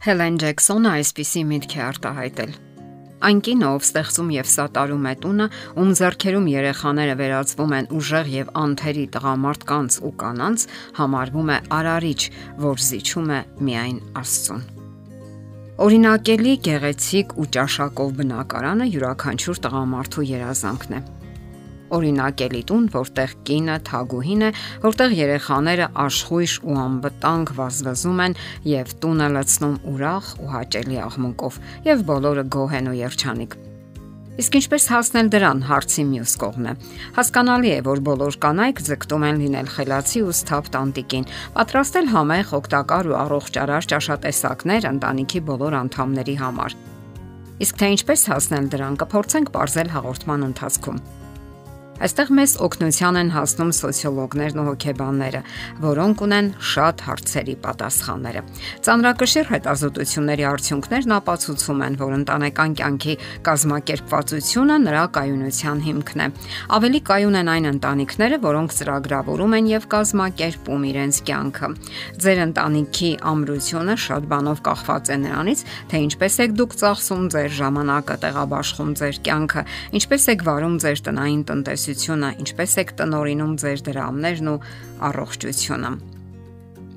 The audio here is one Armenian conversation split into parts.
Հելեն Ջեքսոնը այսպիսի միտք է արտահայտել. Այն կինը, ով ստեղծում եւ սատարում է տունը, ում зерքերում երեխաները վերածվում են ուժեղ եւ անթերի տղամարդկանց ու կանանց, համարվում է արարիչ, որ զիջում է միայն Աստծուն։ Օրինակելի, գեղեցիկ ու ճաշակով բնակարանը յուրաքանչյուր տղամարդու երազանքն է օրինակելի տուն, որտեղ կինը թագուհին է, որտեղ երեխաները աշխույժ ու անվտանգ վազվզում են եւ տունը լցնում ուրախ ու հաճելի աղմուկով եւ բոլորը գոհ են ու երջանիկ։ Իսկ ինչպես հասնել դրան հարցի մյուս կողմն է։ Հասկանալի է, որ բոլոր կանայք ձգտում են լինել խելացի ու սթափ տանտիկին, պատրաստել համեղ օգտակար ու առողջարար ճաշատեսակներ ընտանիքի բոլոր անդամների համար։ Իսկ թե ինչպես հասնել դրան, կփորձենք ողջել հաղորդման ընթացքում։ Այստեղ մեզ օգնության են հասնում սոցիոլոգներն ու հոգեբանները, որոնք ունեն շատ հարցերի պատասխանները։ Ծանրակշիռ հետազոտությունների արդյունքներն ապացուցում են, որ ընտանեկան կյանքի կազմակերպվածությունը նրա կայունության հիմքն է։ Ավելի կայուն են այն ընտանիքները, որոնք ծրագրավորում են եւ կազմակերպում իրենց կյանքը։ Ձեր ընտանիքի ամրությունը շատ բանով կախված է նրանից, թե ինչպես եք դուք ծախսում ձեր ժամանակը, տեղաբաշխում ձեր կյանքը, ինչպես եք վարում ձեր տնային տնտեսությունը տնտեսությունը, ինչպես եք տնորինում ձեր դրամներն ու առողջությունը։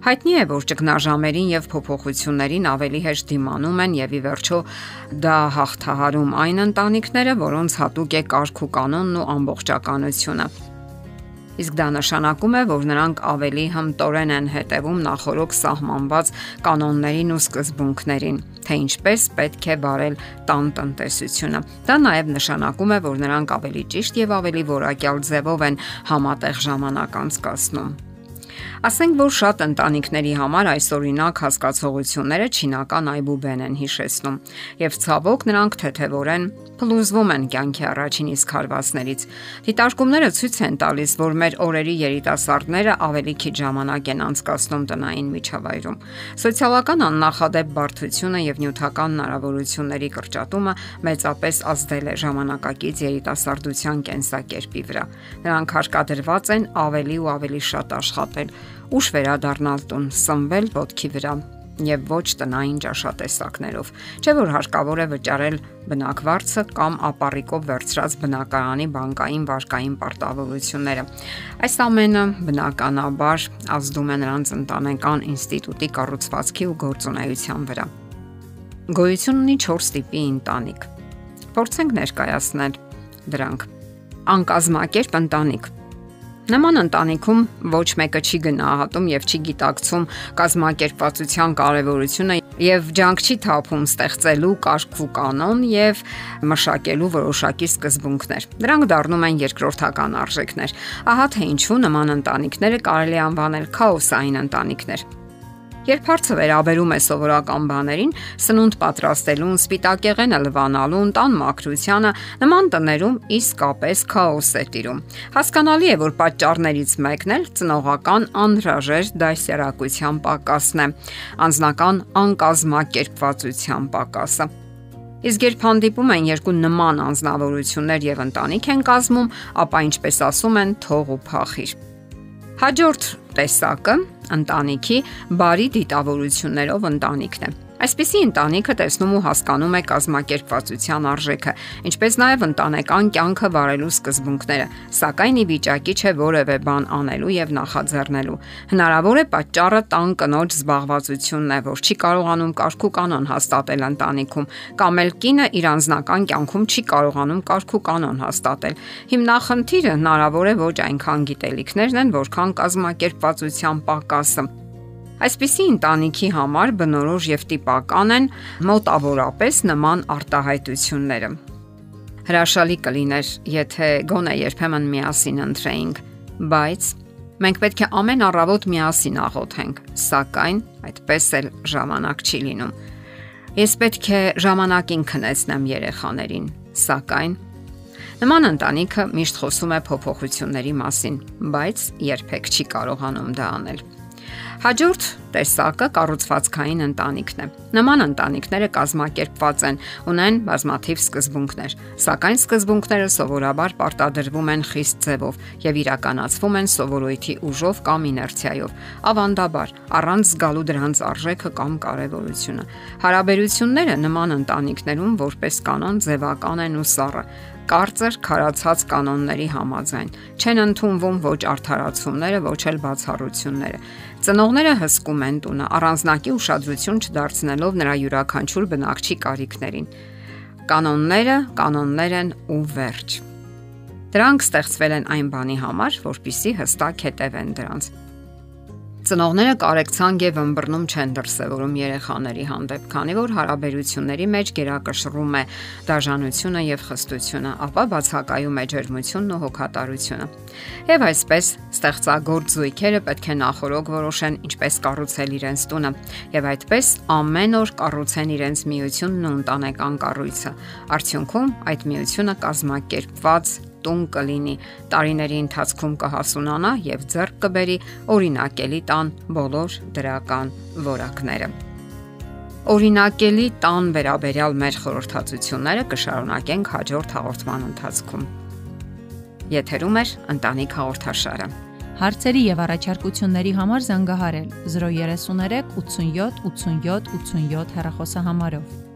Հայտնի է, որ ճգնաժամերին եւ փոփոխություններին ավելի հեշտ դիմանում են եւ ի վերջո դա հաղթահարում այն ընտանիքները, որոնց հատուկ է կարգ ու կանոնն ու ամբողջականությունը։ Իսկ դա նշանակում է, որ նրանք ավելի հմտորեն են հետևում նախորոք սահմանված կանոններին ու սկզբունքներին, թե ինչպես պետք է վարել տան տնտեսությունը։ Դա նաև նշանակում է, որ նրանք ավելի ճիշտ եւ ավելի որակյալ ձևով են համատեղ ժամանակ անցկացնում։ Ասենք որ շատ ընտանիքների համար այսօրինակ հասկացողությունները չինական այբուբեն են հիշեցնում եւ ցավոք նրանք թեթևորեն փլուզվում են կյանքի առաջին իսկ հարվածներից։ Դիտարկումները ցույց են տալիս, որ մեր օրերի երիտասարդները ավելի քիչ ժամանակ են անցկացնում տնային միջավայրում։ Սոցիալական աննախադեպ բարդությունը եւ նյութական հնարավորությունների կրճատումը մեծապես ազդել է ժամանակակից երիտասարդության կենսակերպի վրա։ Նրանք հարկադրված են ավելի ու ավելի շատ աշխատել ուշ վերադառնալ տուն, սնվել ոտքի վրա եւ ոչ տնային ճաշատեսակներով։ Չէ որ հարկավոր է վճարել բնակվարձը կամ ապառիկով վերցրած բնակարանի բանկային վարկային պարտավորությունները։ Այս ամենը բնականաբար ազդում է նրանց ընտանեկան ինստիտուտի կառուցվածքի ու գործունեության վրա։ Գոյություն ունի 4 տիպի ընտանիք։ Փորձենք ներկայացնել դրանք։ Անկազմակերպ ընտանիք Նման ընտանիքում ոչ մեկը չի գնահատում եւ չի գիտակցում կազմակերպվածության կարեւորությունը եւ ջանք չի թափում ստեղծելու կարգ ու կանոն եւ մշակելու որոշակի սկզբունքներ։ Դրանք դառնում են երկրորդական արժեքներ։ Ահա թե ինչու նման ընտանիքները կարելի անվանել քաոսային ընտանիքներ։ Երբ հարցը վերաբերում է սովորական բաներին, սնունդ պատրաստելուն, սպիտակեղենը լվանալուն, տան մաքրությանը, նման տներում իսկապես քաոս է տիրում։ Հասկանալի է, որ պատճառներից մեկն էլ ծնողական անհրաժեշտ դասերակցության պակասն է, անznական անկազմակերպվածության պակասը։ Իսկ երբ հանդիպում են երկու նման անznավորություններ եւ ընտանիք են կազմում, ապա ինչպես ասում են, թող ու փախիր։ Հաջորդ տեսակը ընտանիքի բարի դիտավորություններով ընտանիքն է։ Այսպիսի ընտանիքը տեսնում ու հասկանում է կազմակերպվածության արժեքը, ինչպես նաև ընտանեկան կյանքը վարելու սկզբունքները, սակայն ի վիճակի չէ որևէ բան անելու եւ նախաձեռնելու։ Հնարավոր է պատճառը տան կնոջ զբաղվածությունն է, որ չի կարողանում կարգու կանոն հաստատել ընտանիքում, կամ էլ կինը իր անձնական կյանքում չի կարողանում կարգու կանոն հաստատել։ Հիմնախնդիրը հնարավոր է ոչ այնքան գիտելիքներն են, որքան կազմակերպվածության պակասը Այսպիսի ընտանիքի համար բնորոշ եւ տիպական են մոտավորապես նման արտահայտությունները։ Հրաշալի կլիներ, եթե գոնե երբեմն միասին ընտրեինք, բայց մենք պետք է ամեն առավոտ միասին աղոթենք, սակայն այդպես էլ ժամանակ չի լինում։ Ես պետք է ժամանակին քնեցնեմ երեխաներին, սակայն Նման ընտանիքը միշտ խոսում է փոփոխությունների մասին, բայց երբեք չի կարողանում դա անել։ Հաջորդ տեսակը կառուցվածքային ընտանիքն է։ Նման ընտանիքները կազմակերպված են, ունեն բազմաթիվ սկզբունքներ, սակայն սկզբունքները սովորաբար պարտադրվում են խիստ ձևով եւ իրականացվում են սովորույթի ուժով կամ իներցիայով, ավանդաբար, առանց զգալու դրանց արժեքը կամ կարեւորությունը։ Հարաբերությունները նման ընտանիքներում որպես կանոն ձևական են ու սառը, կարծր քարացած կանոնների համաձայն։ Չեն ընդունվում ոչ արդարացումները, ոչ էլ բացառությունները։ Ծնողները հսկում են տունը, առանձնակի ուշադրություն չդարձնելով նրա յուրաքանչյուր բնակչի կարիքներին։ Կանոնները կանոններ են ու վերջ։ Դրանք ստեղծվել են այն բանի համար, որpիսի հստակ հետևեն դրանց։ Ծնողները կարեկցանք եւ ըմբռնում չեն դրսեւորում երեխաների հանդեպ, քանի որ հարաբերությունների մեջ գերակշռում է դաժանությունը եւ խստությունը, ապա բացակայում է ջերմությունն ու հոգատարությունը։ Եվ այսպես ստեղծագործ զույգերը պետք է նախորոք որոշեն ինչպես կառուցել իրենց տունը, եւ այդպես ամեն օր կառուցեն իրենց միությունն ու ընտանեկան կառույցը։ Արդյունքում այդ միությունը կազմակերպված տուն կլինի, տարիների ընթացքում կհասունանա եւ ձեռք կբերի օրինակելի տան բոլոր դրական որակները։ Օրինակելի տան վերաբերյալ մեր խորհրդածությունները կշարունակենք հաջորդ հաղորդման ընթացքում։ Եթերում է ընտանիք հաղորդաշարը։ Հարցերի եւ առաջարկությունների համար զանգահարել 033 87 87 87 հեռախոսահամարով։